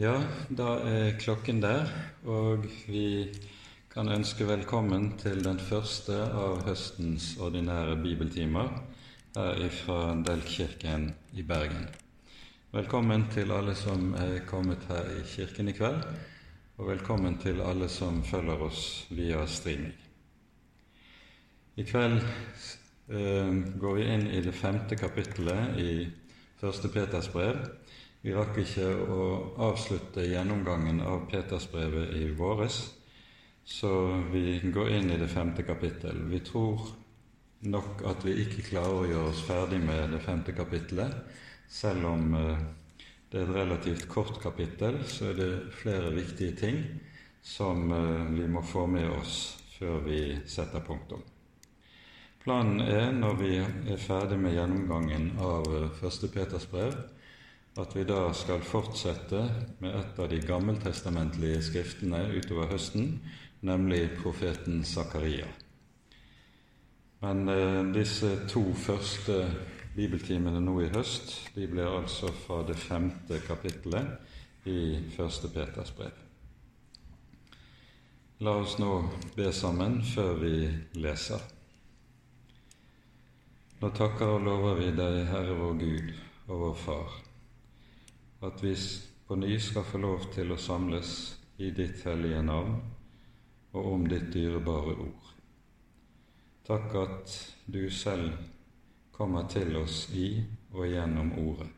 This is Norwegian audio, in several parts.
Ja, da er klokken der, og vi kan ønske velkommen til den første av høstens ordinære bibeltimer her fra Delkirken i Bergen. Velkommen til alle som er kommet her i kirken i kveld, og velkommen til alle som følger oss via streaming. I kveld eh, går vi inn i det femte kapittelet i Første Peters brev vi rakk ikke å avslutte gjennomgangen av Petersbrevet i våres, så vi går inn i det femte kapittel. Vi tror nok at vi ikke klarer å gjøre oss ferdig med det femte kapittelet. Selv om eh, det er et relativt kort kapittel, så er det flere viktige ting som eh, vi må få med oss før vi setter punktum. Planen er, når vi er ferdig med gjennomgangen av eh, første Peters brev, at vi da skal fortsette med et av de gammeltestamentlige skriftene utover høsten, nemlig profeten Zakaria. Men eh, disse to første bibeltimene nå i høst de blir altså fra det femte kapittelet i første Peters brev. La oss nå be sammen før vi leser. Nå takker og lover vi deg, Herre vår Gud og vår Far at vi på ny skal få lov til å samles i ditt hellige navn og om ditt dyrebare ord. Takk at du selv kommer til oss i og gjennom Ordet,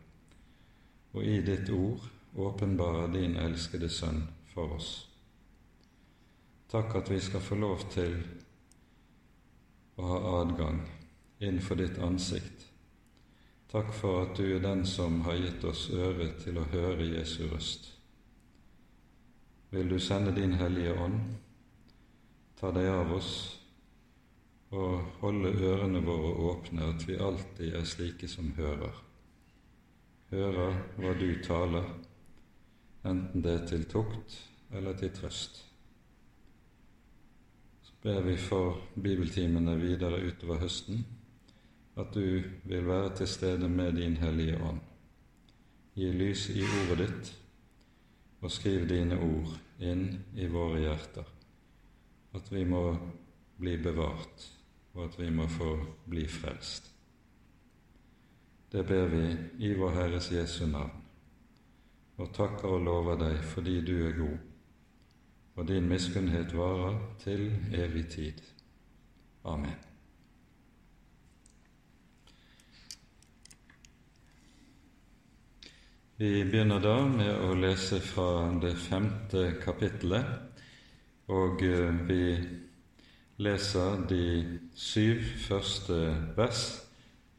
og i ditt ord åpenbarer din elskede Sønn for oss. Takk at vi skal få lov til å ha adgang innenfor ditt ansikt Takk for at du er den som har gitt oss øre til å høre Jesu røst. Vil du sende din Hellige Ånd, ta deg av oss og holde ørene våre åpne, at vi alltid er slike som hører. Hører hva du taler, enten det er til tukt eller til trøst. Så ber vi for bibeltimene videre utover høsten at du vil være til stede med din Hellige Ånd. Gi lys i ordet ditt, og skriv dine ord inn i våre hjerter, at vi må bli bevart, og at vi må få bli frelst. Det ber vi i vår Herres Jesu navn, og takker og lover deg fordi du er god, og din miskunnhet varer til evig tid. Amen. Vi begynner da med å lese fra det femte kapittelet, og eh, vi leser de syv første vers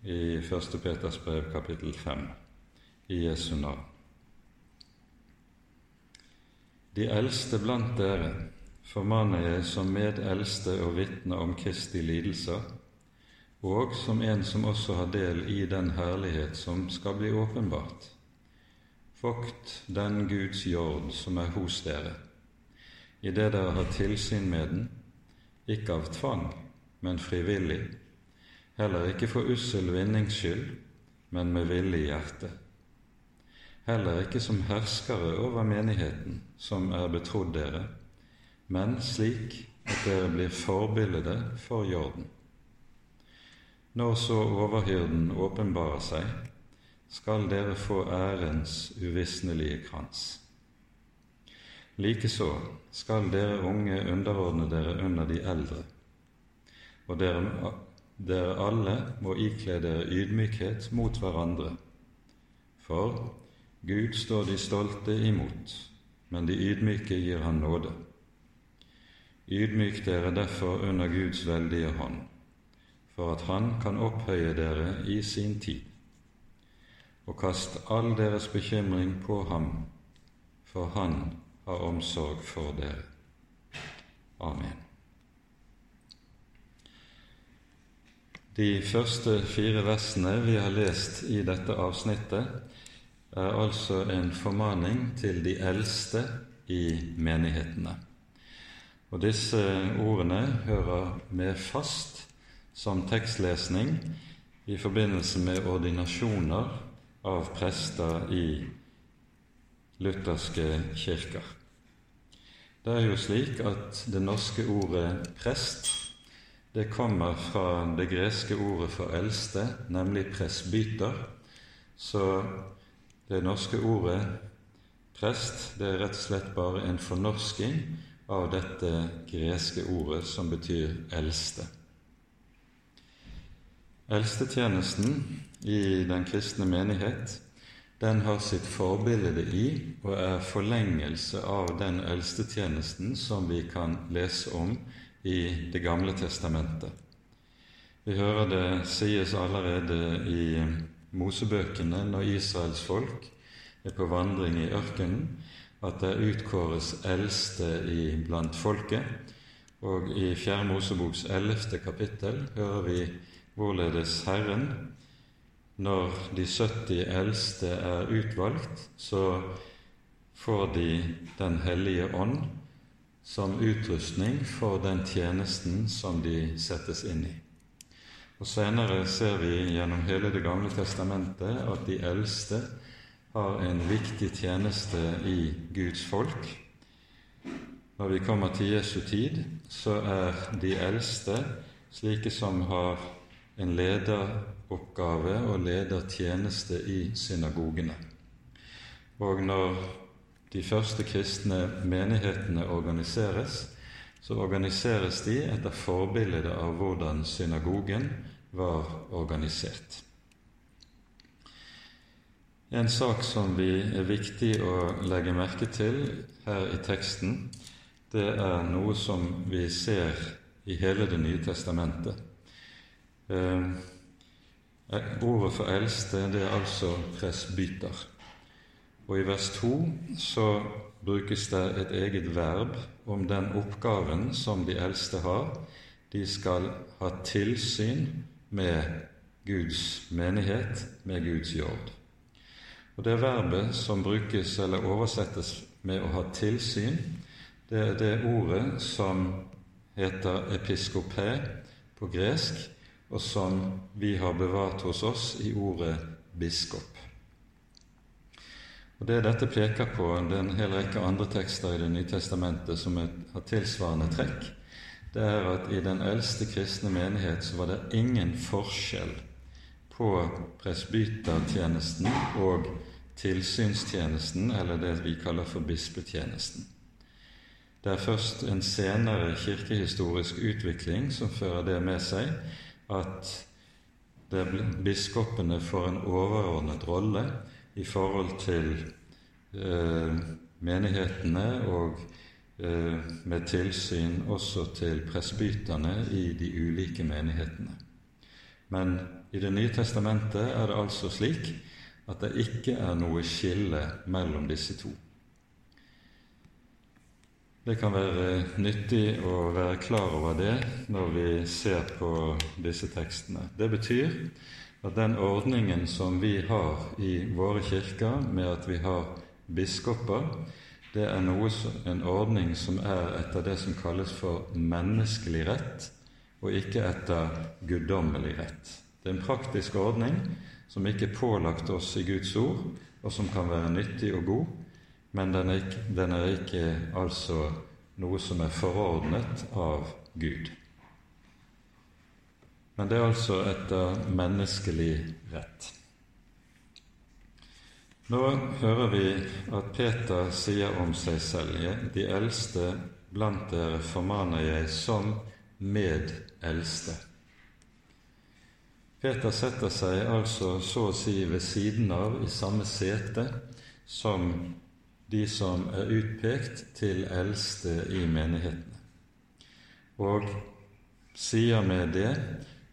i 1. Peters brev, kapittel 5, i Jesu navn. De eldste blant dere formaner jeg som medeldste og vitne om Kristi lidelser, og som en som også har del i den herlighet som skal bli åpenbart. Vokt den Guds jord som er hos dere, idet dere har tilsyn med den, ikke av tvang, men frivillig, heller ikke for ussel vinnings skyld, men med villig hjerte. Heller ikke som herskere over menigheten som er betrodd dere, men slik at dere blir forbilde for jorden. Når så overhyrden åpenbarer seg, skal dere få ærens uvisnelige krans. Likeså skal dere unge underordne dere under de eldre, og dere, dere alle må ikle dere ydmykhet mot hverandre. For Gud står de stolte imot, men de ydmyke gir Han nåde. Ydmyk dere derfor under Guds veldige hånd, for at Han kan opphøye dere i sin tid og kast all deres bekymring på ham, for han har omsorg for dere. Amen. De første fire versene vi har lest i dette avsnittet, er altså en formaning til de eldste i menighetene. Og disse ordene hører med fast som tekstlesning i forbindelse med ordinasjoner av prester i lutherske kirker. Det er jo slik at det norske ordet prest det kommer fra det greske ordet for eldste, nemlig presbyter. Så det norske ordet prest det er rett og slett bare en fornorsking av dette greske ordet som betyr eldste. Eldstetjenesten i den kristne menighet den har sitt forbilde i og er forlengelse av den eldstetjenesten som vi kan lese om i Det gamle testamentet. Vi hører det sies allerede i Mosebøkene når Israels folk er på vandring i ørkenen, at det utkåres eldste blant folket. Og i Fjerde Moseboks ellevte kapittel hører vi hvorledes Herren, når de 70 eldste er utvalgt, så får de Den hellige ånd som utrustning for den tjenesten som de settes inn i. Og Senere ser vi gjennom hele Det gamle testamentet at de eldste har en viktig tjeneste i Guds folk. Når vi kommer til Jesu tid, så er de eldste slike som har en lederoppgave og ledertjeneste i synagogene. Og når de første kristne menighetene organiseres, så organiseres de etter forbildet av hvordan synagogen var organisert. En sak som vi er viktig å legge merke til her i teksten, det er noe som vi ser i hele Det nye testamentet. Ordet for eldste det er altså presbyter. Og i vers 2 så brukes det et eget verb om den oppgaven som de eldste har. De skal ha tilsyn med Guds menighet, med Guds jord. Og Det verbet som brukes eller oversettes med å ha tilsyn, det er det ordet som heter episkopé på gresk, og som vi har bevart hos oss i ordet biskop. Og Det dette peker på, det er en hel rekke andre tekster i Det nye testamentet som har tilsvarende trekk, det er at i den eldste kristne menighet så var det ingen forskjell på presbytertjenesten og tilsynstjenesten, eller det vi kaller for bispetjenesten. Det er først en senere kirkehistorisk utvikling som fører det med seg at biskopene får en overordnet rolle i forhold til eh, menighetene og eh, med tilsyn også til presbyterne i de ulike menighetene. Men i Det nye testamentet er det altså slik at det ikke er noe skille mellom disse to. Det kan være nyttig å være klar over det når vi ser på disse tekstene. Det betyr at den ordningen som vi har i våre kirker med at vi har biskoper, det er noe, en ordning som er etter det som kalles for menneskelig rett, og ikke etter guddommelig rett. Det er en praktisk ordning som ikke er pålagt oss i Guds ord, og som kan være nyttig og god, men den er ikke, den er ikke altså noe som er forordnet av Gud. Men det er altså etter menneskelig rett. Nå hører vi at Peter sier om seg selv de eldste blant dere formaner jeg som medeldste. Peter setter seg altså så å si ved siden av, i samme sete, som de som er utpekt til eldste i menighetene, og sier med det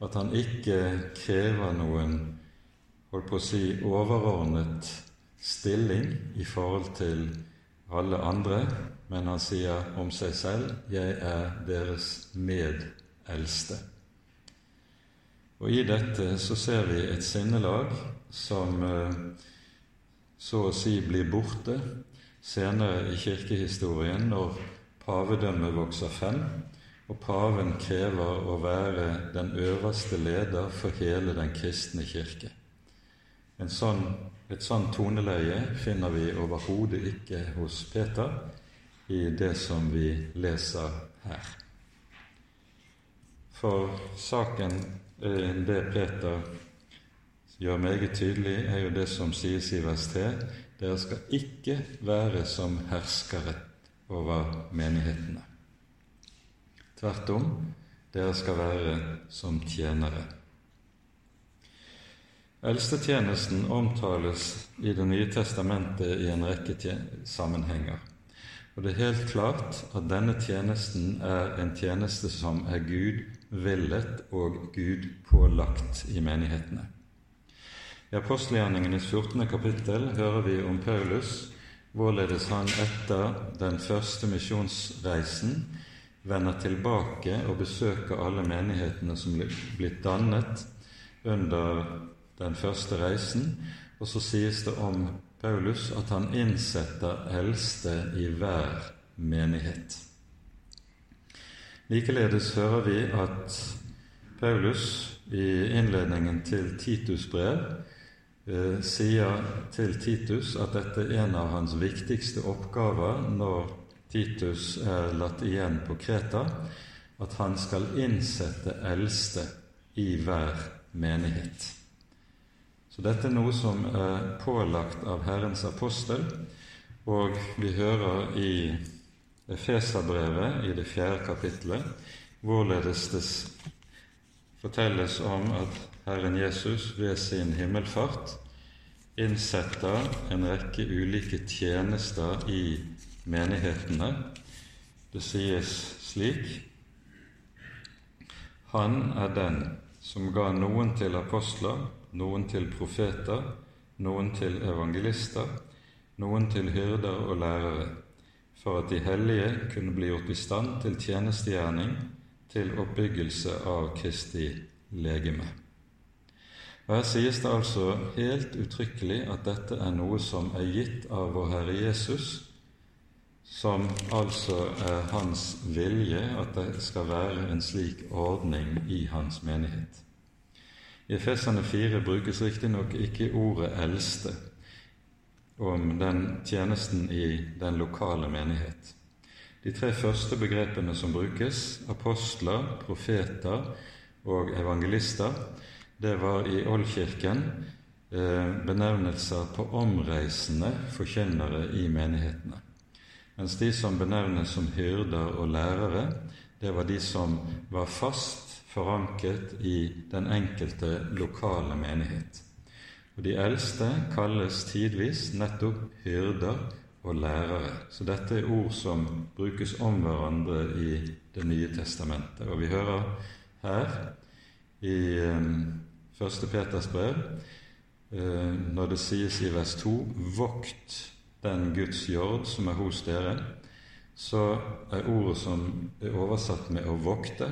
at han ikke krever noen holdt på å si overordnet stilling i forhold til alle andre, men han sier om seg selv 'Jeg er deres medeldste'. Og I dette så ser vi et sinnelag som eh, så å si blir borte senere i kirkehistorien når pavedømmet vokser frem, og paven krever å være den øverste leder for hele den kristne kirke. Sånn Et sånt toneleie finner vi overhodet ikke hos Peter i det som vi leser her. For saken, eh, det Peter gjør meget tydelig, er jo det som sies i vers 3. Dere skal ikke være som herskere over menighetene. Tvert om, dere skal være som tjenere. Eldstetjenesten omtales i Det nye testamentet i en rekke sammenhenger. Og det er helt klart at denne tjenesten er en tjeneste som er Gud villet og Gud pålagt i menighetene. I apostelgjerningenes 14. kapittel hører vi om Paulus, hvorledes han etter den første misjonsreisen vender tilbake og besøker alle menighetene som blitt dannet under den første reisen, og så sies det om Paulus at han innsetter eldste i hver menighet. Likeledes hører vi at Paulus i innledningen til Titus' brev Eh, sier til Titus at dette er en av hans viktigste oppgaver når Titus er latt igjen på Kreta, at han skal innsette eldste i hver menighet. Så dette er noe som er pålagt av Herrens apostel, og vi hører i Efeserbrevet i det fjerde kapittelet hvorledes det fortelles om at Herren Jesus ved sin himmelfart innsetter en rekke ulike tjenester i menighetene. Det sies slik Han er den som ga noen til apostler, noen til profeter, noen til evangelister, noen til hyrder og lærere, for at de hellige kunne bli gjort i stand til tjenestegjerning, til oppbyggelse av Kristi legeme. Og Her sies det altså helt uttrykkelig at dette er noe som er gitt av vår Herre Jesus, som altså er hans vilje at det skal være en slik ordning i hans menighet. I Efesene 4 brukes riktignok ikke ordet 'eldste' om den tjenesten i den lokale menighet. De tre første begrepene som brukes, apostler, profeter og evangelister, det var i Oldkirken eh, benevnelser på omreisende forkynnere i menighetene. Mens de som benevnes som hyrder og lærere, det var de som var fast forankret i den enkelte lokale menighet. Og De eldste kalles tidvis nettopp hyrder og lærere. Så dette er ord som brukes om hverandre i Det nye testamentet. Og vi hører her i eh, Første Peters brev, eh, når det sies i vers 2 Vokt den Guds jord som er hos dere, så er ordet som er oversatt med 'å vokte',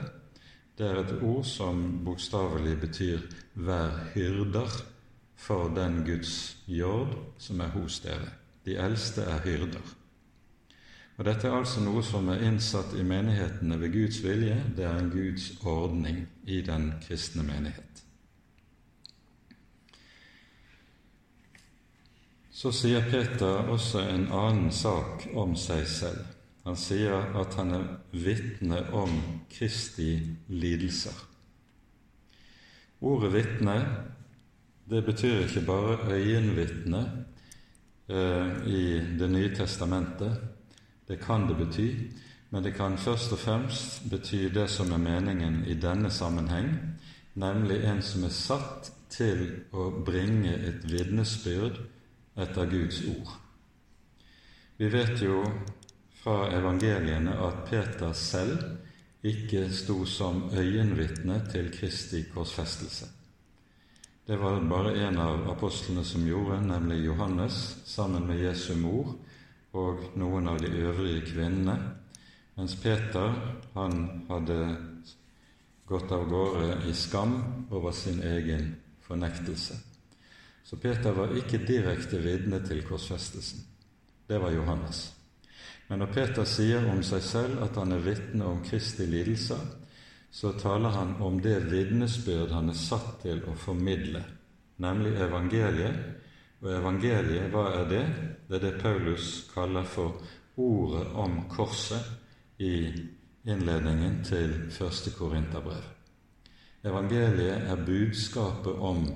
det er et ord som bokstavelig betyr 'vær hyrder' for den Guds jord som er hos dere. De eldste er hyrder. Og Dette er altså noe som er innsatt i menighetene ved Guds vilje. Det er en Guds ordning i den kristne menighet. Så sier Peter også en annen sak om seg selv. Han sier at han er vitne om Kristi lidelser. Ordet vitne det betyr ikke bare øyenvitne eh, i Det nye testamentet. Det kan det bety, men det kan først og fremst bety det som er meningen i denne sammenheng, nemlig en som er satt til å bringe et vitnesbyrd etter Guds ord. Vi vet jo fra evangeliene at Peter selv ikke sto som øyenvitne til Kristi korsfestelse. Det var bare en av apostlene som gjorde, nemlig Johannes, sammen med Jesu mor og noen av de øvrige kvinnene, mens Peter han hadde gått av gårde i skam over sin egen fornektelse. Så Peter var ikke direkte vitne til korsfestelsen. Det var Johannes. Men når Peter sier om seg selv at han er vitne om Kristi lidelser, så taler han om det vitnesbyrd han er satt til å formidle, nemlig evangeliet, Og evangeliet, hva er det? Det er det Paulus kaller for ordet om korset i innledningen til første Korinterbrev. Evangeliet er budskapet om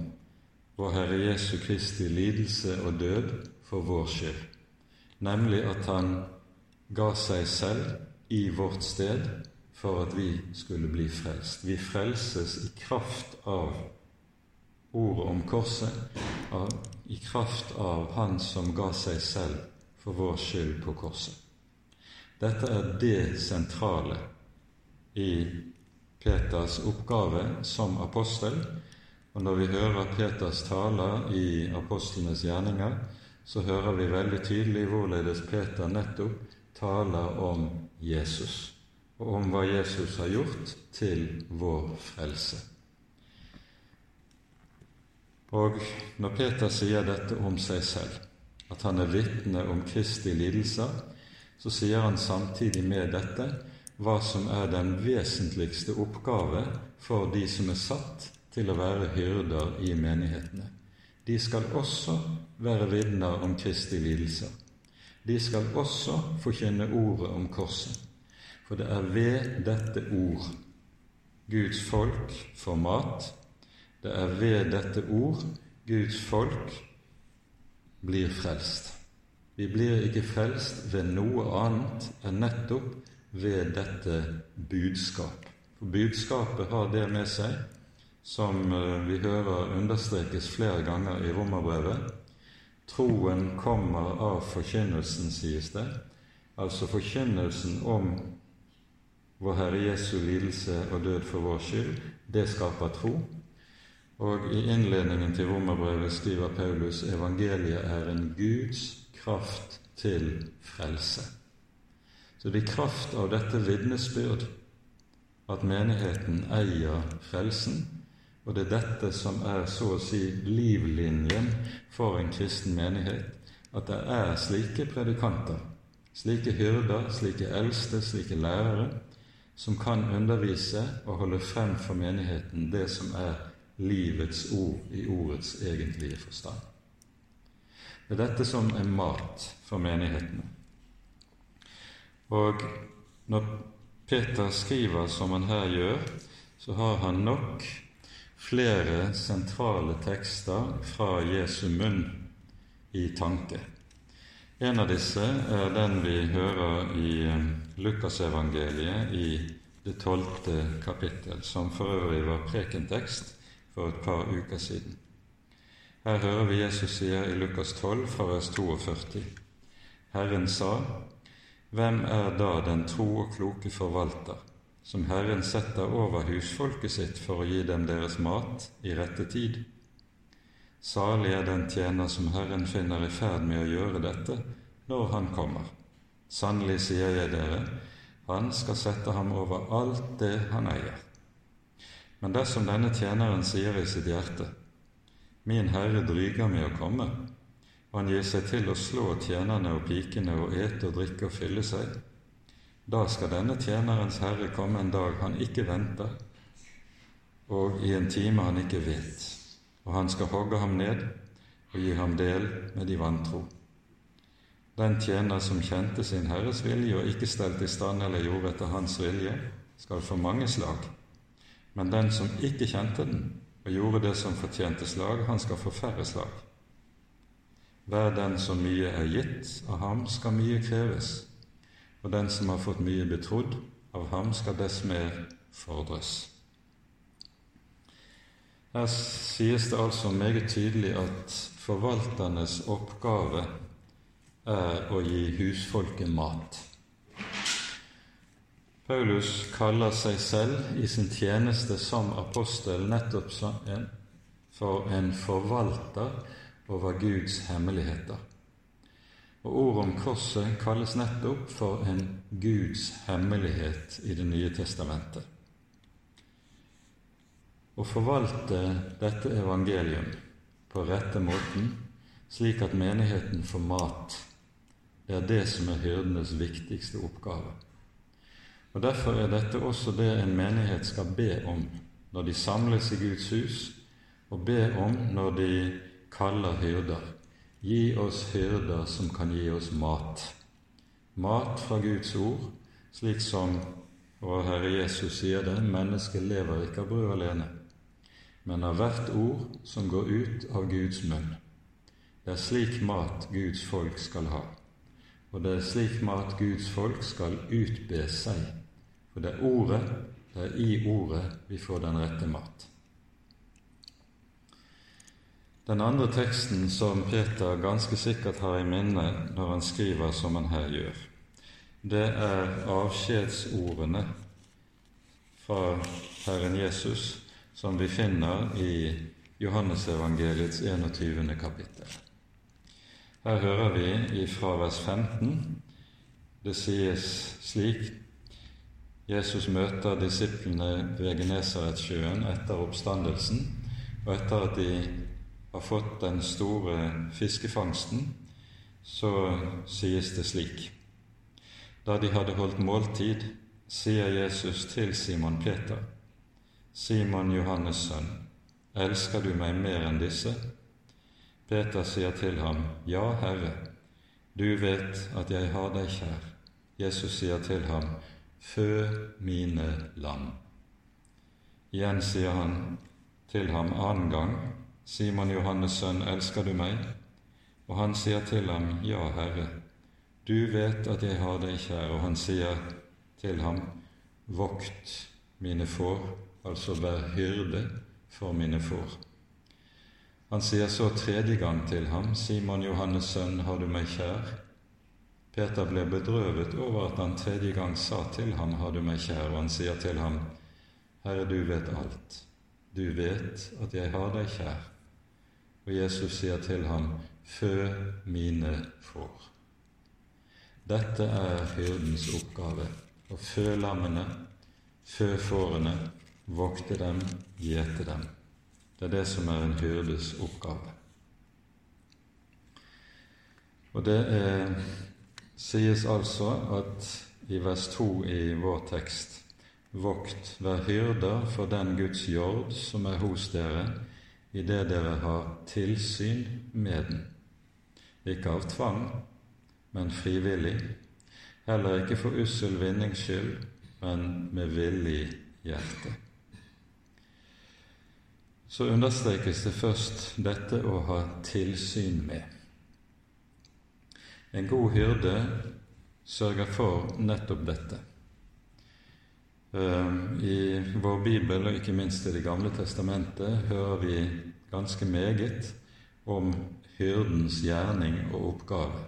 vår Herre Jesu Kristi lidelse og død for vår skyld, nemlig at Han ga seg selv i vårt sted for at vi skulle bli frelst. Vi frelses i kraft av ordet om korset, av, i kraft av Han som ga seg selv for vår skyld på korset. Dette er det sentrale i Peters oppgave som apostel. Og når vi hører Peters taler i apostlenes gjerninger, så hører vi veldig tydelig hvorledes Peter nettopp taler om Jesus, og om hva Jesus har gjort til vår frelse. Og når Peter sier dette om seg selv, at han er vitne om Kristi lidelser, så sier han samtidig med dette hva som er den vesentligste oppgave for de som er satt til å være hyrder i menighetene. De skal også være vitner om Kristi lidelser. De skal også forkynne ordet om korset. For det er ved dette ord Guds folk får mat. Det er ved dette ord Guds folk blir frelst. Vi blir ikke frelst ved noe annet enn nettopp ved dette budskap. For budskapet har det med seg, som eh, vi hører understrekes flere ganger i Romerbrevet. Troen kommer av forkynnelsen, sies det. Altså forkynnelsen om vår Herre Jesu lidelse og død for vår skyld. Det skaper tro. Og i innledningen til Romerbrevet skriver Paulus evangeliet er en Guds kraft til frelse. Så det er i kraft av dette vitnesbyrd at menigheten eier frelsen, og det er dette som er så å si livlinjen for en kristen menighet, at det er slike predikanter, slike hyrder, slike eldste, slike lærere, som kan undervise og holde frem for menigheten det som er livets ord i ordets egentlige forstand. Det er dette som er mat for menighetene. Og når Peter skriver som han her gjør, så har han nok flere sentrale tekster fra Jesu munn i tanke. En av disse er den vi hører i eh, Lukasevangeliet i det tolvte kapittel, som for øvrig var prekentekst for et par uker siden. Her hører vi Jesus sier i Lukas 12 fra vers 42. Herren sa, Hvem er da den tro og kloke forvalter, som Herren setter over husfolket sitt for å gi dem deres mat i rette tid? Salig er den tjener som Herren finner i ferd med å gjøre dette når Han kommer. Sannelig sier jeg dere, han skal sette ham over alt det han eier. Men dersom denne tjeneren sier i sitt hjerte, Min Herre dryger med å komme, og han gir seg til å slå tjenerne og pikene og ete og drikke og fylle seg. Da skal denne tjenerens herre komme en dag han ikke venter, og i en time han ikke vet, og han skal hogge ham ned og gi ham del med de vantro. Den tjener som kjente sin Herres vilje og ikke stelte i stand eller gjorde etter hans vilje, skal få mange slag, men den som ikke kjente den, og gjorde det som fortjente slag, han skal få færre slag. Hver den som mye er gitt av ham, skal mye kreves, og den som har fått mye betrodd, av ham skal dess mer fordres. Her sies det altså meget tydelig at forvalternes oppgave er å gi husfolket mat. Paulus kaller seg selv i sin tjeneste som apostel nettopp for en forvalter over Guds hemmeligheter. Og ordet om korset kalles nettopp for en Guds hemmelighet i Det nye testamentet. Å forvalte dette evangelium på rette måten, slik at menigheten får mat, det er det som er hyrdenes viktigste oppgave. Og Derfor er dette også det en menighet skal be om når de samles i Guds hus, og be om når de kaller hyrder. Gi oss hyrder som kan gi oss mat. Mat fra Guds ord, slik som vår Herre Jesus sier det, mennesket lever ikke av brød alene, men av hvert ord som går ut av Guds munn. Det er slik mat Guds folk skal ha, og det er slik mat Guds folk skal utbe seg. For det er ordet, det er i ordet vi får den rette mat. Den andre teksten som Peter ganske sikkert har i minne når han skriver som han her gjør, det er avskjedsordene fra Herren Jesus som vi finner i Johannesevangeliets 21. kapittel. Her hører vi i vers 15 det sies slik Jesus møter disiplene ved Genesaretsjøen etter oppstandelsen, og etter at de har fått den store fiskefangsten, så sies det slik Da de hadde holdt måltid, sier Jesus til Simon Peter, Simon Johannes' sønn, elsker du meg mer enn disse? Peter sier til ham, Ja, Herre, du vet at jeg har deg kjær. Jesus sier til ham, Fø mine lam. Igjen sier han til ham annen gang, Simon Johannes' sønn, elsker du meg? Og han sier til ham, Ja, Herre, du vet at jeg har deg kjær. Og han sier til ham, Vokt mine får, altså vær hyrde for mine får. Han sier så tredje gang til ham, Simon Johannes' sønn, har du meg kjær? Peter ble bedrøvet over at han tredje gang sa til ham, har du meg kjær? Og han sier til ham, Herre, du vet alt. Du vet at jeg har deg kjær. Og Jesus sier til ham, Fø mine får. Dette er hyrdens oppgave å fø lammene, fø fårene, vokte dem, gjete dem. Det er det som er en hyrdes oppgave. Og det er, sies altså at i vers 2 i vår tekst Vokt, vær hyrder for den Guds jord som er hos dere, idet dere har tilsyn med den, ikke av tvang, men frivillig, heller ikke for ussel vinnings skyld, men med villig hjerte. Så understrekes det først dette å ha tilsyn med. En god hyrde sørger for nettopp dette. Ehm, I vår bibel, og ikke minst i Det gamle testamentet, hører vi ganske meget om hyrdens gjerning og oppgave.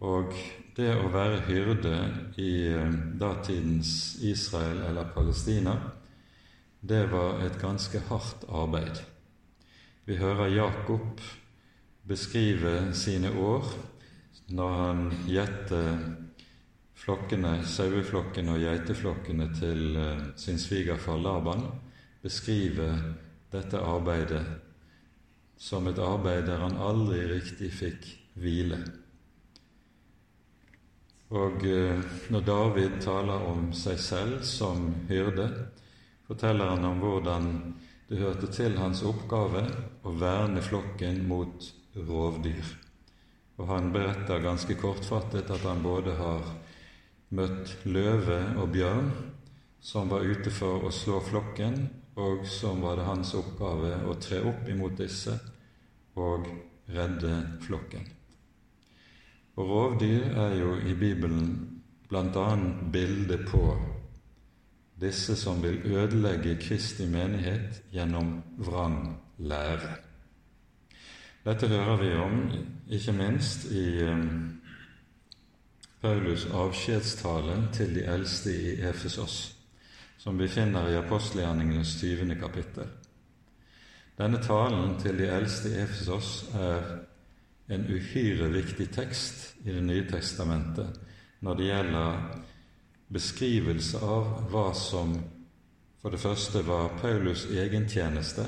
Og det å være hyrde i ehm, datidens Israel eller Palestina, det var et ganske hardt arbeid. Vi hører Jakob beskrive sine år når han gjetter flokkene, saueflokkene og geiteflokkene til eh, sin svigerfar Laban, beskriver dette arbeidet som et arbeid der han aldri riktig fikk hvile. Og eh, når David taler om seg selv som hyrde, forteller han om hvordan det hørte til hans oppgave å verne flokken mot rovdyr. Og han beretter ganske kortfattet at han både har møtt løve og bjørn, som var ute for å slå flokken, og som var det hans oppgave å tre opp imot disse og redde flokken. Og rovdyr er jo i Bibelen bl.a. bildet på disse som vil ødelegge Kristi menighet gjennom vrang lære. Dette hører vi om ikke minst i Paulus' avskjedstale til de eldste i Efesos, som vi finner i apostelgjerningenes 20. kapittel. Denne talen til de eldste i Efesos er en uhyre viktig tekst i Det nye testamentet når det gjelder beskrivelse av hva som for det første var Paulus' egen tjeneste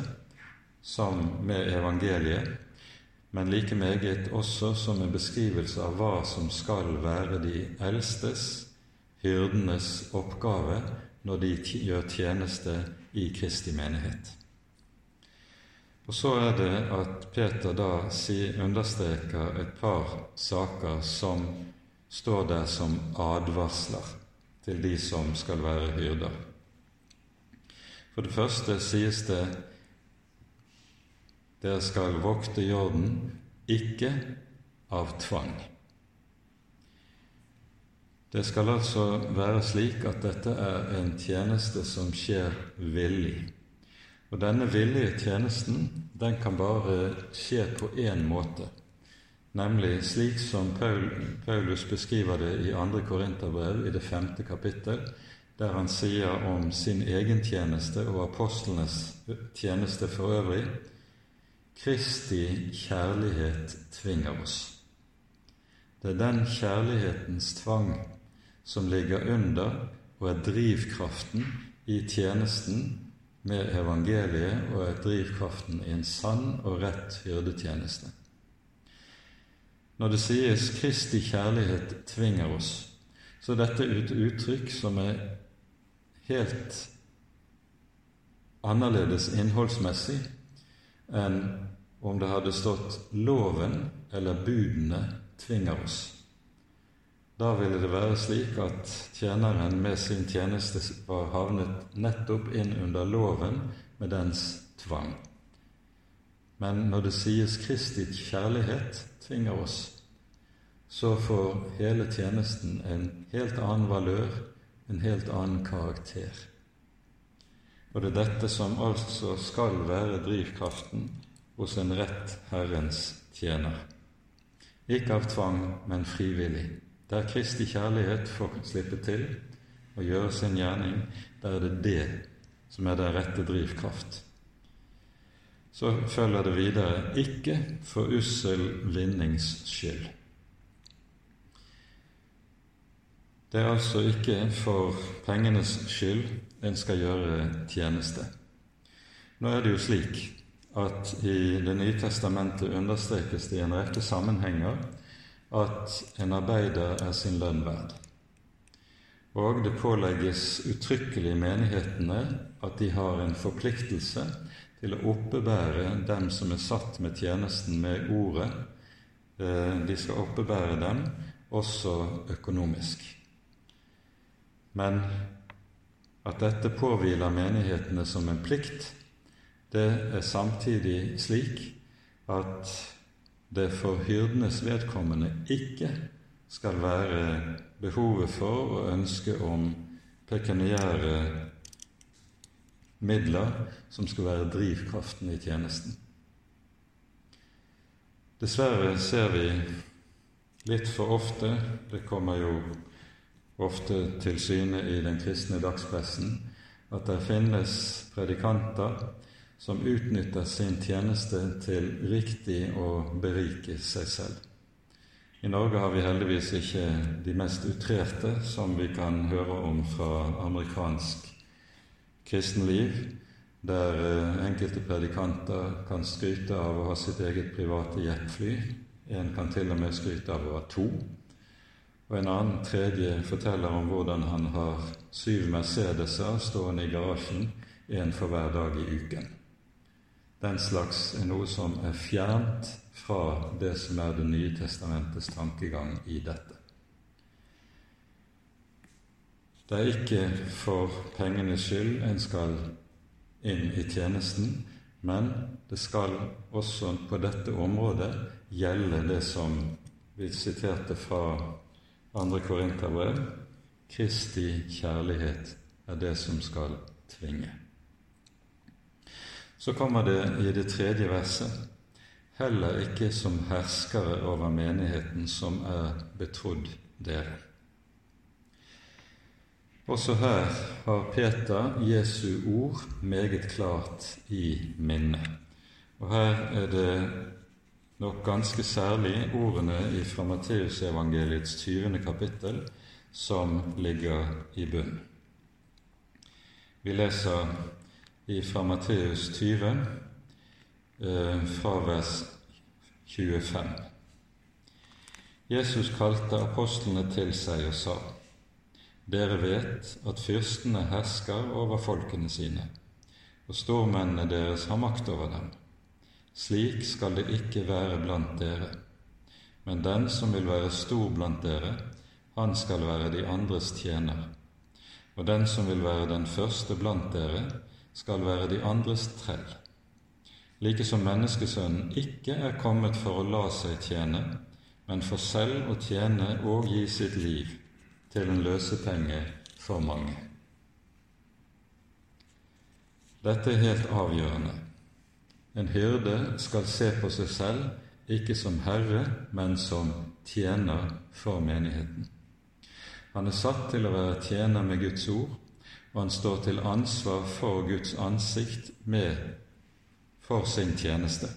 som med evangeliet, men like meget også som en beskrivelse av hva som skal være de eldstes, hyrdenes, oppgave når de gjør tjeneste i Kristi menighet. Og så er det at Peter da understreker et par saker som står der som advarsler til de som skal være hyrder. For det første sies det dere skal vokte jorden, ikke av tvang. Det skal altså være slik at dette er en tjeneste som skjer villig. Og denne villige tjenesten den kan bare skje på én måte, nemlig slik som Paulus beskriver det i 2. Korinterbrev i det femte kapittel, der han sier om sin egen tjeneste og apostlenes tjeneste for øvrig Kristi kjærlighet tvinger oss. Det er den kjærlighetens tvang som ligger under og er drivkraften i tjenesten med evangeliet og er drivkraften i en sann og rett hyrdetjeneste. Når det sies 'Kristi kjærlighet tvinger oss', så er dette et uttrykk som er helt annerledes innholdsmessig enn om det hadde stått 'loven' eller 'budene tvinger oss'. Da ville det være slik at tjeneren med sin tjeneste var havnet nettopp inn under loven med dens tvang. Men når det sies Kristi kjærlighet tvinger oss, så får hele tjenesten en helt annen valør, en helt annen karakter. Og det er dette som altså skal være drivkraften hos en rett Herrens tjener. Ikke av tvang, men frivillig. Der Kristi kjærlighet får slippe til og gjøre sin gjerning, der er det det som er den rette drivkraft. Så følger det videre ikke for ussel vinnings skyld. Det er altså ikke for pengenes skyld en skal gjøre tjeneste. Nå er det jo slik at i Det nye testamentet understrekes det i en rekke sammenhenger at en arbeider er sin lønn verd. Og det pålegges uttrykkelig menighetene at de har en forpliktelse til å oppebære dem som er satt med tjenesten med ordet. Eh, de skal oppebære dem også økonomisk. Men at dette påhviler menighetene som en plikt, det er samtidig slik at det for hyrdenes vedkommende ikke skal være behovet for og ønsket om pekuniære midler som skal være drivkraften i tjenesten. Dessverre ser vi litt for ofte Det kommer jo ofte til syne i den kristne dagspressen at det finnes predikanter som utnytter sin tjeneste til riktig å berike seg selv. I Norge har vi heldigvis ikke de mest utrerte som vi kan høre om fra amerikansk kristenliv, der eh, enkelte predikanter kan skryte av å ha sitt eget private jetfly. En kan til og med skryte av å ha to. Og en annen tredje forteller om hvordan han har syv Mercedeser stående i garasjen, en for hver dag i uken. Den slags er noe som er fjernt fra det som er Det nye testamentets tankegang i dette. Det er ikke for pengenes skyld en skal inn i tjenesten, men det skal også på dette området gjelde det som vi siterte fra 2. Korinterbrev Kristi kjærlighet er det som skal tvinge. Så kommer det i det tredje verset heller ikke som herskere over menigheten som er betrodd dere. Også her har Peter Jesu ord meget klart i minne. Og her er det nok ganske særlig ordene fra Matteusevangeliets 20. kapittel som ligger i bunnen. Vi leser fra Matteus 20, eh, fra vers 25. Jesus kalte apostlene til seg og sa:" Dere vet at fyrstene hersker over folkene sine, og stormennene deres har makt over dem. Slik skal det ikke være blant dere. Men den som vil være stor blant dere, han skal være de andres tjener. Og den som vil være den første blant dere, skal være de andres trell. Like som menneskesønnen ikke er kommet for å la seg tjene, men for selv å tjene og gi sitt liv til en løsepenge for mange. Dette er helt avgjørende. En hyrde skal se på seg selv ikke som herre, men som tjener for menigheten. Han er satt til å være tjener med Guds ord, og han står til ansvar for Guds ansikt med, for sin tjeneste.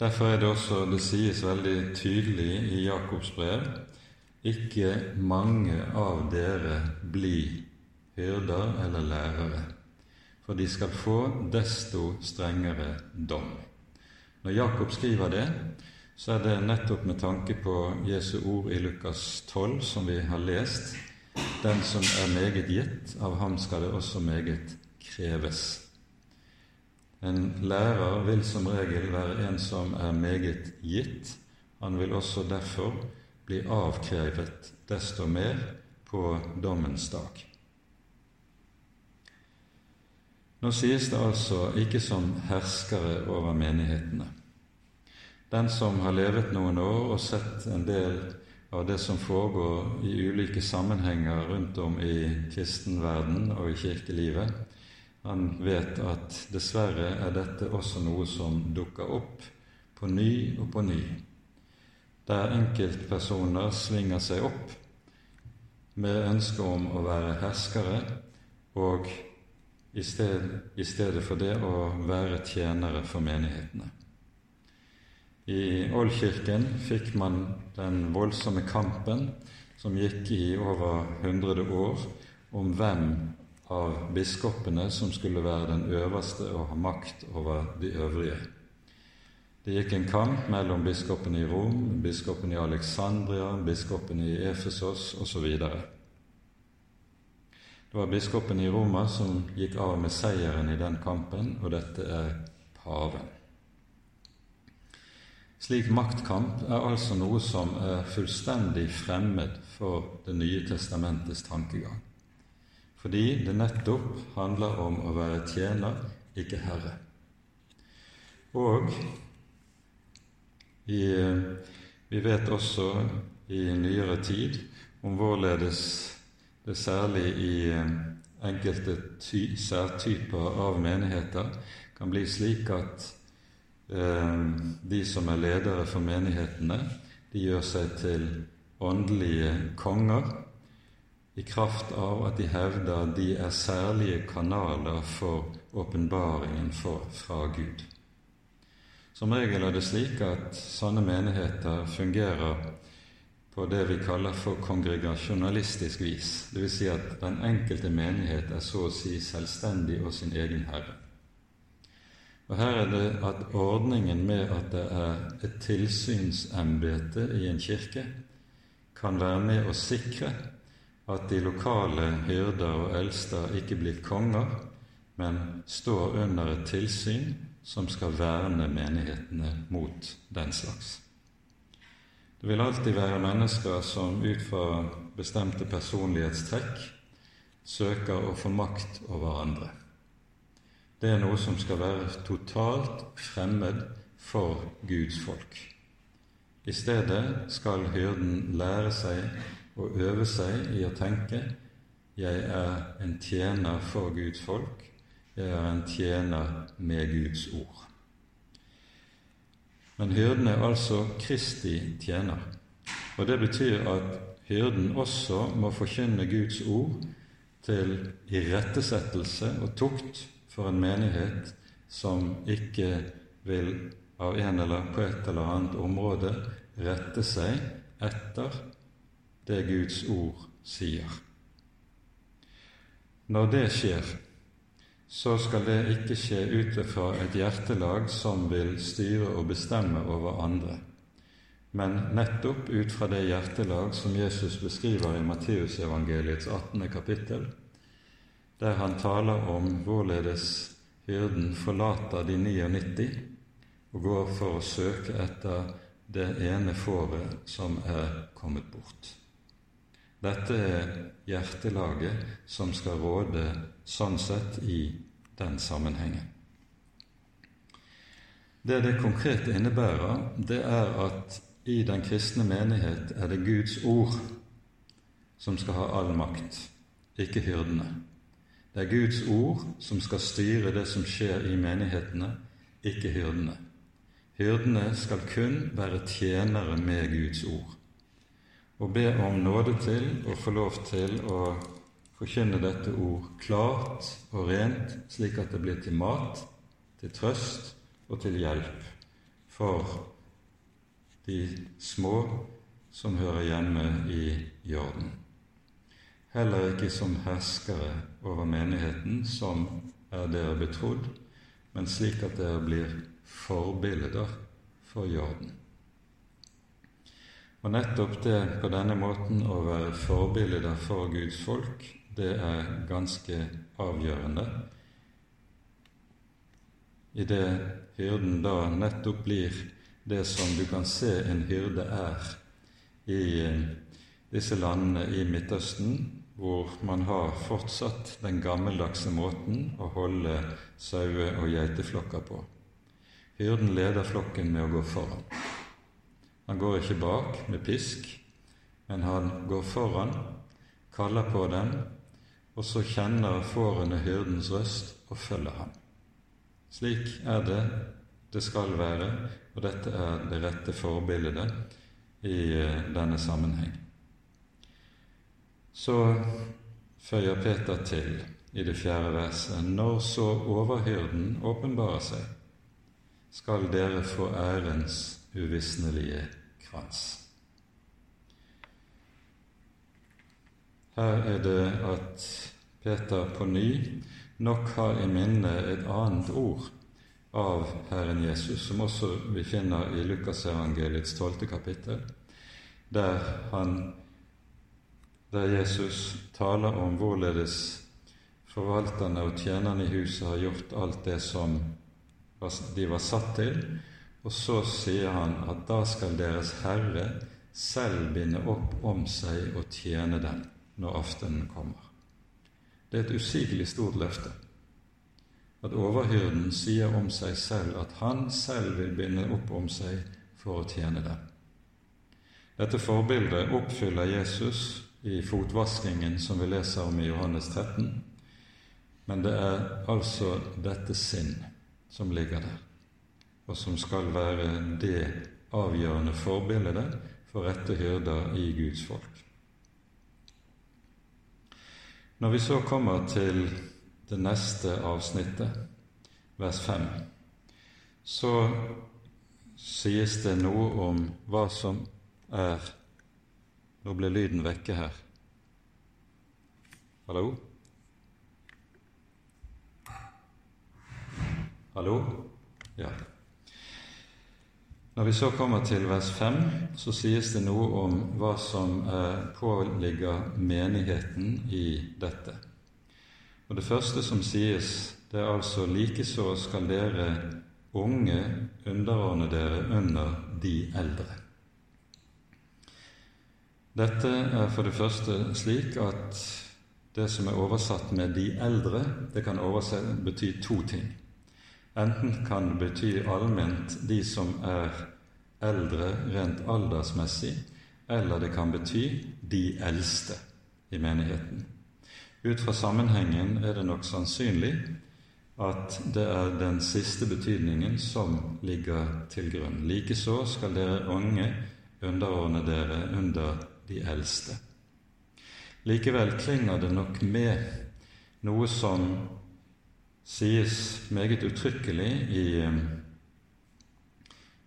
Derfor er det også det sies veldig tydelig i Jakobs brev ikke mange av dere blir hyrder eller lærere, for de skal få desto strengere dom. Når Jakob skriver det, så er det nettopp med tanke på Jesu ord i Lukas 12, som vi har lest. Den som er meget gitt, av ham skal det også meget kreves. En lærer vil som regel være en som er meget gitt. Han vil også derfor bli avkrevet desto mer på dommens dag. Nå sies det altså ikke som herskere over menighetene. Den som har levet noen år og sett en del av det som foregår i ulike sammenhenger rundt om i kristenverden og i kirkelivet, han vet at dessverre er dette også noe som dukker opp på ny og på ny, der enkeltpersoner svinger seg opp med ønske om å være herskere og i sted, i stedet for det å være tjenere for menighetene. I Oldkirken fikk man den voldsomme kampen som gikk i over 100 år, om hvem av biskopene som skulle være den øverste og ha makt over de øvrige. Det gikk en kamp mellom biskopen i Rom, biskopen i Alexandria, biskopen i Efesos osv. Det var biskopen i Roma som gikk av med seieren i den kampen, og dette er paven. Slik maktkamp er altså noe som er fullstendig fremmed for Det nye testamentets tankegang, fordi det nettopp handler om å være tjener, ikke herre. Og i, vi vet også i nyere tid om hvorledes det særlig i enkelte ty, særtyper av menigheter kan bli slik at Eh, de som er ledere for menighetene, de gjør seg til åndelige konger i kraft av at de hevder de er særlige kanaler for åpenbaringen fra Gud. Som regel er det slik at sånne menigheter fungerer på det vi kaller for kongregasjonalistisk vis, dvs. Si at den enkelte menighet er så å si selvstendig og sin egen herre. Og Her er det at ordningen med at det er et tilsynsembete i en kirke, kan være med å sikre at de lokale hyrder og eldster ikke blir konger, men står under et tilsyn som skal verne menighetene mot den slags. Det vil alltid være mennesker som ut fra bestemte personlighetstrekk søker å få makt over andre det er noe som skal være totalt fremmed for Guds folk. I stedet skal hyrden lære seg og øve seg i å tenke jeg er en tjener for Guds folk, jeg er en tjener med Guds ord. Men hyrden er altså Kristi tjener, og det betyr at hyrden også må forkynne Guds ord til irettesettelse og tukt for en menighet som ikke vil av en eller på et eller annet område rette seg etter det Guds ord sier. Når det skjer, så skal det ikke skje ut fra et hjertelag som vil styre og bestemme over andre, men nettopp ut fra det hjertelag som Jesus beskriver i Matteusevangeliets 18. kapittel, der han taler om hvorledes hyrden forlater de 99 og går for å søke etter det ene fåret som er kommet bort. Dette er hjertelaget som skal råde sånn sett i den sammenhengen. Det det konkret innebærer, det er at i den kristne menighet er det Guds ord som skal ha all makt, ikke hyrdene. Det er Guds ord som skal styre det som skjer i menighetene, ikke hyrdene. Hyrdene skal kun være tjenere med Guds ord og be om nåde til og få lov til å forkynne dette ord klart og rent, slik at det blir til mat, til trøst og til hjelp for de små som hører hjemme i jorden. Heller ikke som herskere over menigheten, som er dere betrodd, men slik at dere blir forbilder for jorden. Og nettopp det på denne måten å være forbilder for Guds folk, det er ganske avgjørende. I det hyrden da nettopp blir det som du kan se en hyrde er i eh, disse landene i Midtøsten, hvor man har fortsatt den gammeldagse måten å holde saue- og geiteflokker på. Hyrden leder flokken med å gå foran. Han går ikke bak med pisk, men han går foran, kaller på den, og så kjenner fårene hyrdens røst og følger ham. Slik er det det skal være, og dette er det rette forbildet i eh, denne sammenheng. Så føyer Peter til i det fjerde verset når så overhyrden åpenbarer seg, skal dere få ærens uvisnelige krans. Her er det at Peter på ny nok har i minne et annet ord av Herren Jesus, som også vi finner i Lukasevangeliets tolvte kapittel, der, han, der Jesus taler om hvorledes forvalterne og tjenerne i huset har gjort alt det som de var satt til, og så sier han at da skal deres Herre selv binde opp om seg og tjene dem når aftenen kommer. Det er et usigelig stort løfte. At overhyrden sier om seg selv at han selv vil binde opp om seg for å tjene dem. Dette forbildet oppfyller Jesus i fotvaskingen som vi leser om i Johannes 13, men det er altså dette sinn som ligger der, og som skal være det avgjørende forbildet for rette hyrder i Guds folk. Når vi så kommer til det neste avsnittet, vers 5, så sies det noe om hva som er Nå ble lyden vekke her. Hallo? Hallo? Ja. Når vi så kommer til vers 5, så sies det noe om hva som påligger menigheten i dette. Og Det første som sies, det er altså likeså skal dere unge underordne dere under de eldre. Dette er for det første slik at det som er oversatt med 'de eldre', det kan bety to ting. Enten kan det bety allment de som er eldre rent aldersmessig, eller det kan bety de eldste i menigheten. Ut fra sammenhengen er det nok sannsynlig at det er den siste betydningen som ligger til grunn. Likeså skal dere unge underordne dere under de eldste. Likevel klinger det nok med noe som sies meget uttrykkelig i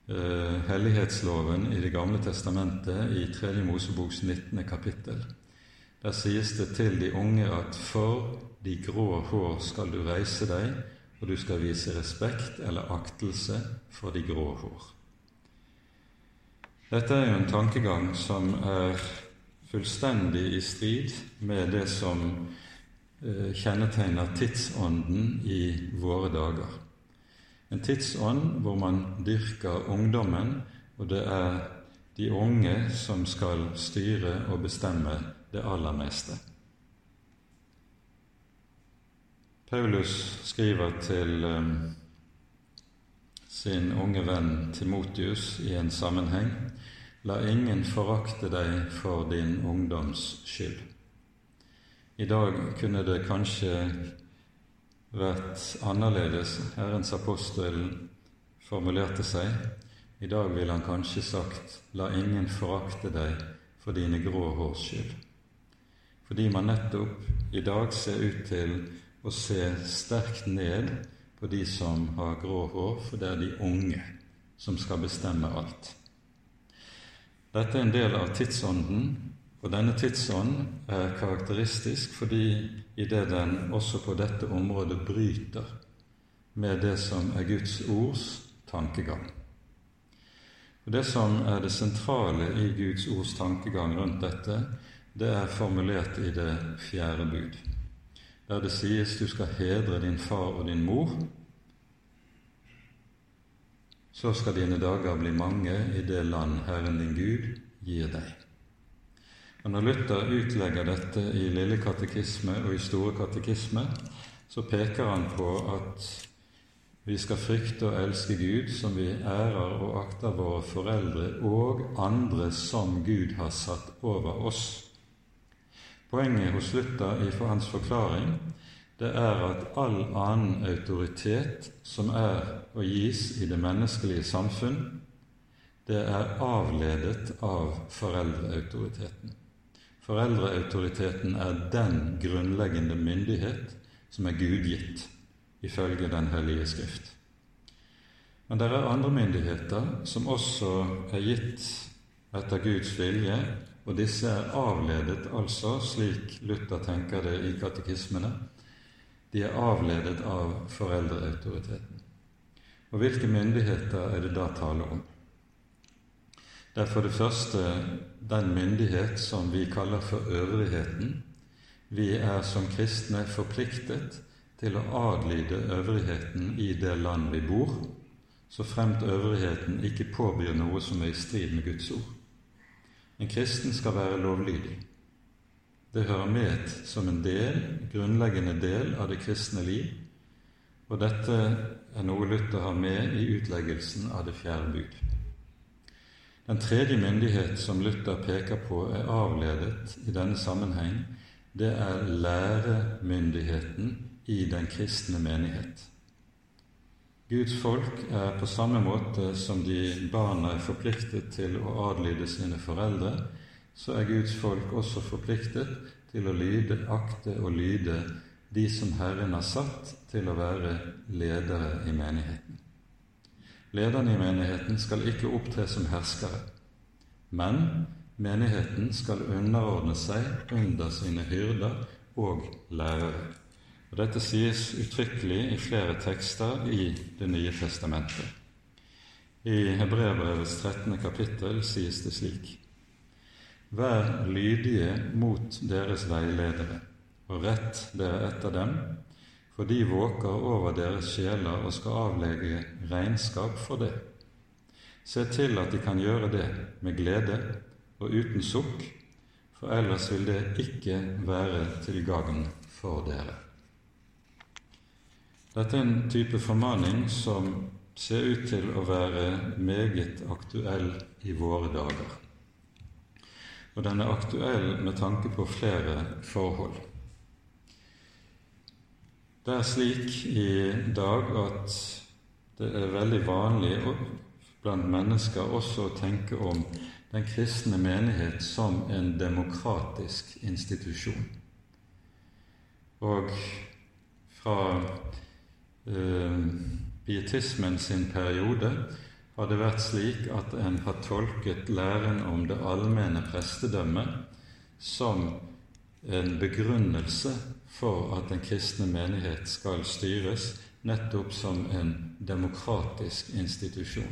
uh, hellighetsloven i Det gamle testamentet i 3. Moseboks 19. kapittel. Der sies det til de unge at for de grå hår skal du reise deg, og du skal vise respekt eller aktelse for de grå hår. Dette er jo en tankegang som er fullstendig i strid med det som eh, kjennetegner tidsånden i våre dager. En tidsånd hvor man dyrker ungdommen, og det er de unge som skal styre og bestemme det aller meste. Paulus skriver til um, sin unge venn Timotius i en sammenheng La ingen forakte deg for din ungdoms skyld. I dag kunne det kanskje vært annerledes. Herrens apostel formulerte seg. I dag ville han kanskje sagt 'La ingen forakte deg for dine grå hårs skyld'. Fordi man nettopp i dag ser ut til å se sterkt ned på de som har grå hår, for det er de unge som skal bestemme alt. Dette er en del av tidsånden, og denne tidsånden er karakteristisk fordi idet den også på dette området bryter med det som er Guds ords tankegang. Og Det som er det sentrale i Guds ords tankegang rundt dette, det er formulert i det fjerde bud, der det sies du skal hedre din far og din mor, så skal dine dager bli mange i det land Herren din Gud gir deg. Og Når Luther utlegger dette i Lille katekisme og i Store katekisme, så peker han på at vi skal frykte og elske Gud som vi ærer og akter våre foreldre og andre som Gud har satt over oss. Poenget hos Luther i for hans forklaring det er at all annen autoritet som er å gis i det menneskelige samfunn, det er avledet av foreldreautoriteten. Foreldreautoriteten er den grunnleggende myndighet som er gudgitt, ifølge Den hellige Skrift. Men det er andre myndigheter som også er gitt etter Guds vilje, og disse er avledet altså, slik Luther tenker det i katekismene, de er avledet av foreldreautoriteten. Og hvilke myndigheter er det da tale om? Det er for det første den myndighet som vi kaller for øvrigheten. Vi er som kristne forpliktet til å adlyde øvrigheten i det land vi bor, så fremt øvrigheten ikke påbyr noe som er i strid med Guds ord. En kristen skal være lovlydig. Det hører med som en del, grunnleggende del av det kristne liv, og dette er noe Luther har med i utleggelsen av det fjerde bud. Den tredje myndighet som Luther peker på er avledet i denne sammenheng, det er læremyndigheten i den kristne menighet. Guds folk er på samme måte som de barna er forpliktet til å adlyde sine foreldre, så er Guds folk også forpliktet til å lyde, akte og lyde de som Herren har satt til å være ledere i menigheten. Lederne i menigheten skal ikke opptre som herskere, men menigheten skal underordne seg under sine hyrder og lærere. Og Dette sies uttrykkelig i flere tekster i Det nye testamentet. I Hebreabrevets 13. kapittel sies det slik:" Vær lydige mot deres veiledere, og rett dere etter dem, for de våker over deres sjeler og skal avlegge regnskap for det. Se til at de kan gjøre det med glede og uten sukk, for ellers vil det ikke være til gagn for dere. Dette er en type formaning som ser ut til å være meget aktuell i våre dager og den er aktuell med tanke på flere forhold. Det er slik i dag at det er veldig vanlig blant mennesker også å tenke om den kristne menighet som en demokratisk institusjon. Og fra eh, pietismen sin periode har det vært slik at en har tolket læren om det allmenne prestedømmet som en begrunnelse for at den kristne menighet skal styres nettopp som en demokratisk institusjon.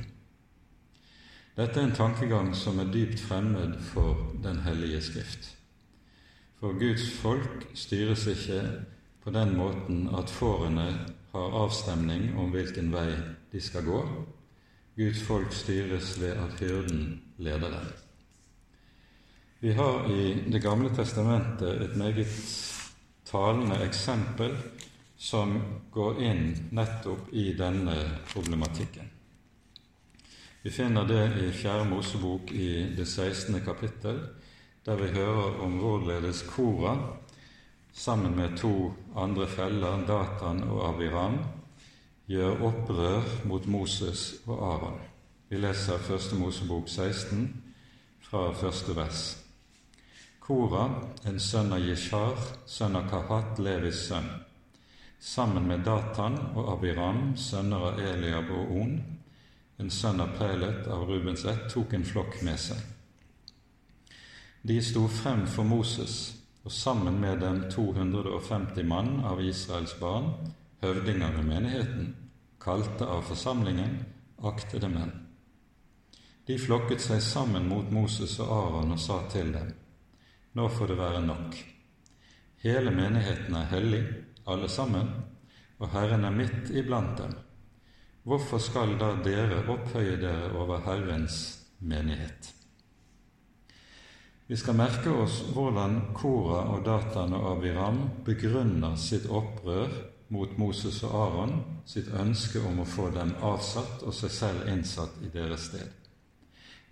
Dette er en tankegang som er dypt fremmed for Den hellige Skrift. For Guds folk styres ikke på den måten at fårene har avstemning om hvilken vei de skal gå. Guds folk styres ved at hyrden leder dem. Vi har i Det gamle testamentet et meget talende eksempel som går inn nettopp i denne problematikken. Vi finner det i Fjerde Mosebok i det 16. kapittel, der vi hører om hvorledes Kora sammen med to andre feller, Datan og Abiram, gjør opprør mot Moses og Aron. Vi leser Første Mosebok 16 fra første vers. Kora, en sønn av Jishar, sønn av Kahat, Levis sønn, sammen med Datan og Abiram, sønner av Eliab og On, en sønn av Pelet av Rubens ett, tok en flokk med seg. De sto frem for Moses og sammen med dem 250 mann av Israels barn, høvdinger i menigheten, kalte av forsamlingen, aktede menn. De flokket seg sammen mot Moses og Aron og sa til dem:" Nå får det være nok. Hele menigheten er hellig, alle sammen, og Herren er midt iblant dem. Hvorfor skal da dere opphøye dere over Herrens menighet? Vi skal merke oss hvordan Kora og Datan og Abiram begrunner sitt opprør mot Moses og Aron, sitt ønske om å få dem avsatt og seg selv innsatt i deres sted.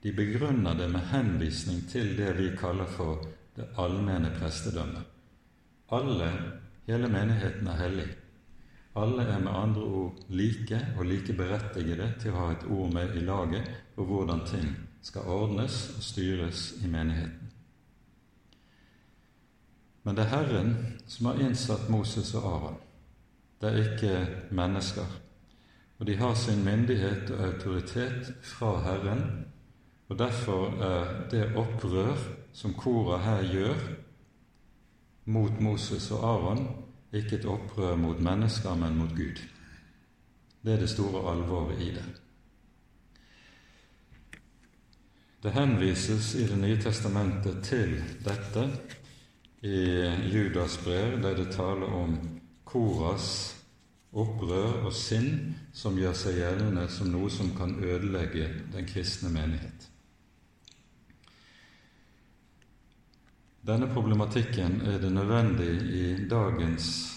De begrunner det med henvisning til det vi kaller for det allmenne prestedømmet. Alle, hele menigheten, er hellig. Alle er med andre ord like og like berettigede til å ha et ord med i laget på hvordan ting skal ordnes og styres i menigheten. Men det er Herren som har innsatt Moses og Aron. Det er ikke mennesker. Og de har sin myndighet og autoritet fra Herren, og derfor er det opprør som Kora her gjør mot Moses og Aron, ikke et opprør mot mennesker, men mot Gud. Det er det store alvoret i det. Det henvises i Det nye testamentet til dette i Judas brev, der det taler om Koras opprør og sinn som gjør seg gjeldende som noe som kan ødelegge den kristne menighet. Denne problematikken er det nødvendig i dagens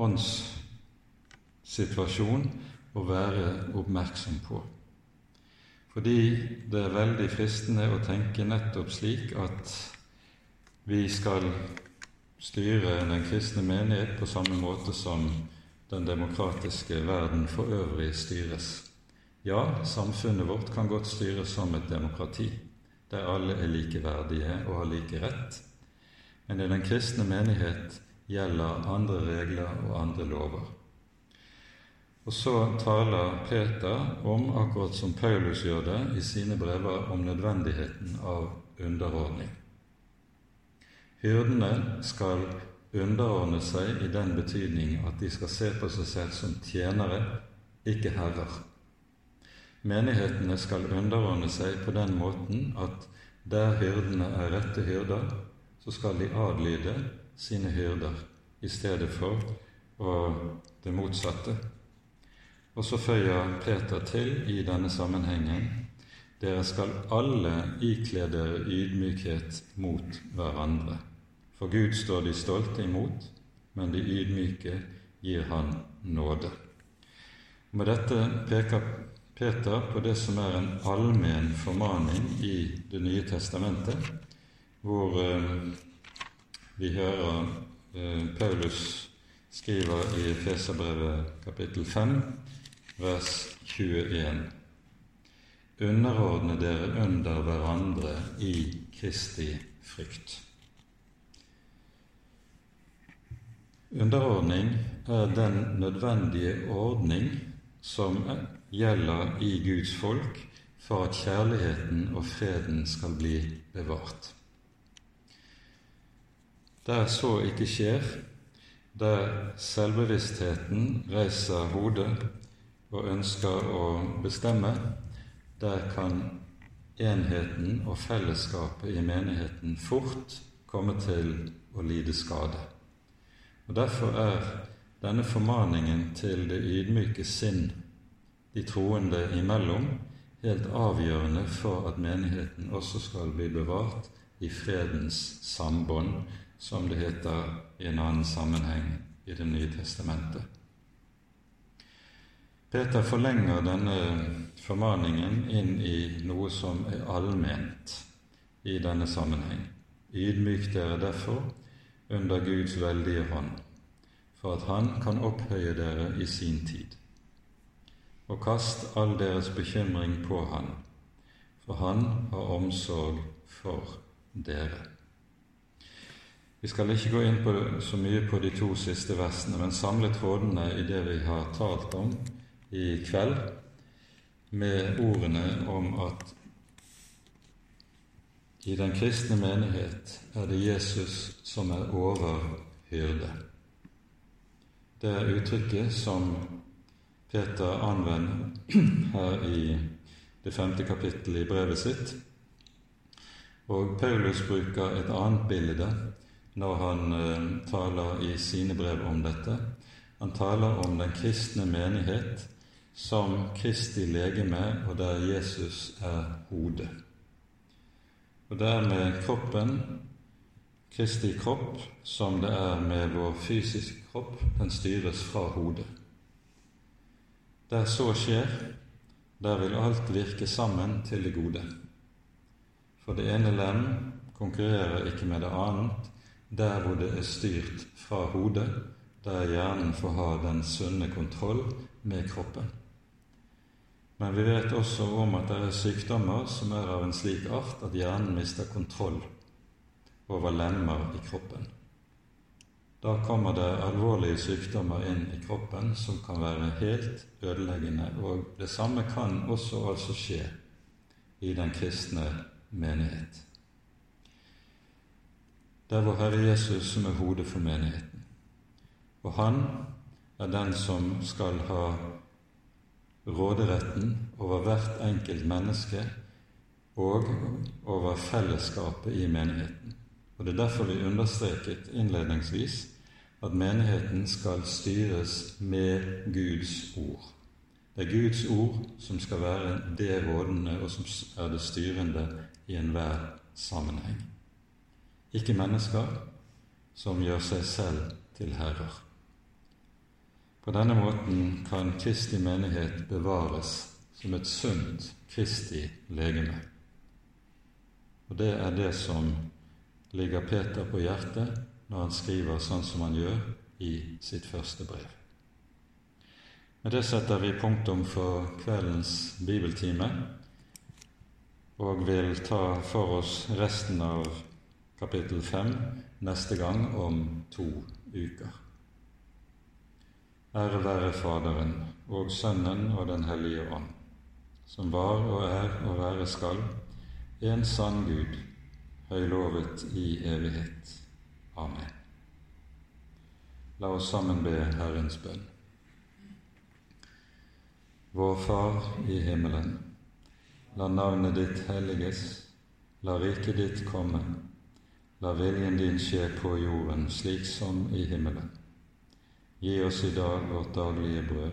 åndssituasjon å være oppmerksom på. Fordi det er veldig fristende å tenke nettopp slik at vi skal styre den kristne menighet på samme måte som den demokratiske verden for øvrig styres. Ja, samfunnet vårt kan godt styres som et demokrati, der alle er likeverdige og har like rett. Men i den kristne menighet gjelder andre regler og andre lover. Og så taler Peter om, akkurat som Paulus gjør det i sine brever, om nødvendigheten av underordning. Hyrdene skal underordne seg i den betydning at de skal se på seg selv som tjenere, ikke herrer. Menighetene skal underordne seg på den måten at der hyrdene er rette hyrder, så skal de adlyde sine hyrder i stedet for det motsatte. Og så føyer Peter til i denne sammenhengen dere skal alle ikle dere ydmykhet mot hverandre. For Gud står de stolte imot, men de ydmyke gir Han nåde. Med dette peker Peter på det som er en allmenn formaning i Det nye testamentet, hvor eh, vi hører eh, Paulus skriver i Feserbrevet kapittel 5, vers 21. Underordne dere under hverandre i Kristi frykt. Underordning er den nødvendige ordning som gjelder i Guds folk for at kjærligheten og freden skal bli bevart. Der så ikke skjer, der selvbevisstheten reiser hodet og ønsker å bestemme, der kan enheten og fellesskapet i menigheten fort komme til å lide skade. Og Derfor er denne formaningen til det ydmyke sinn de troende imellom helt avgjørende for at menigheten også skal bli bevart i fredens sambånd, som det heter i en annen sammenheng i Det nye testamentet. Peter forlenger denne formaningen inn i noe som er allment i denne sammenheng. Ydmyk dere derfor under Guds veldige hånd, for at Han kan opphøye dere i sin tid. Og kast all deres bekymring på Han, for Han har omsorg for dere. Vi skal ikke gå inn på så mye på de to siste versene, men samle trådene i det vi har talt om i kveld med ordene om at i den kristne menighet er det Jesus som er overhyrde. Det er uttrykket som Peter anvender her i det femte kapittelet i brevet sitt. Og Paulus bruker et annet bilde når han eh, taler i sine brev om dette. Han taler om den kristne menighet som Kristi legeme, og der Jesus er hodet. Og det er med kroppen, Kristi kropp, som det er med vår fysiske kropp, den styres fra hodet. Der så skjer, der vil alt virke sammen til det gode. For det ene lem konkurrerer ikke med det annet. Der hvor det er styrt fra hodet, der hjernen får ha den sunne kontroll med kroppen. Men vi vet også om at det er sykdommer som er av en slik art at hjernen mister kontroll over lemmer i kroppen. Da kommer det alvorlige sykdommer inn i kroppen som kan være helt ødeleggende. Og det samme kan også altså skje i den kristne menighet. Det er vår Herre Jesus som er hodet for menigheten. Og han er den som skal ha råderetten over hvert enkelt menneske og over fellesskapet i menigheten. Og Det er derfor vi understreket innledningsvis at menigheten skal styres med Guds ord. Det er Guds ord som skal være det rådende og som er det styrende i enhver sammenheng. Ikke mennesker som gjør seg selv til herrer. På denne måten kan Kristi menighet bevares som et sunt Kristi legeme. Og det er det som ligger Peter på hjertet når han skriver sånn som han gjør i sitt første brev. Med det setter vi punktum for kveldens bibeltime og vil ta for oss resten av kapittel fem neste gang om to uker. Ære være Faderen og Sønnen og Den hellige ånd, som var og er og være skal, en sann Gud, høylovet i evighet. Amen. La oss sammen be Herrens bønn. Vår Far i himmelen. La navnet ditt helliges. La riket ditt komme. La viljen din skje på jorden slik som i himmelen. Gi oss i dag vårt daglige brød,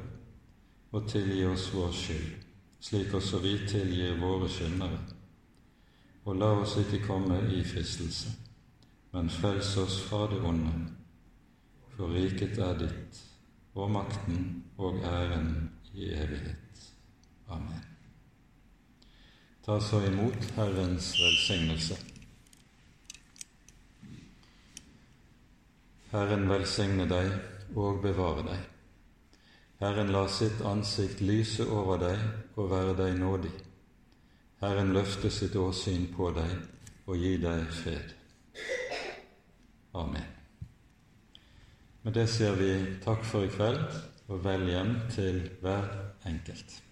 og tilgi oss vår skyld, slik også vi tilgir våre skyldnere. Og la oss ikke komme i fristelse, men frels oss fra det onde. For riket er ditt, og makten og æren i evighet. Amen. Ta så imot Herrens velsignelse. Herren velsigne deg og bevare deg. Herren la sitt ansikt lyse over deg og være deg nådig. Herren løfte sitt åsyn på deg og gi deg fred. Amen. Med det sier vi takk for i kveld, og vel hjem til hver enkelt.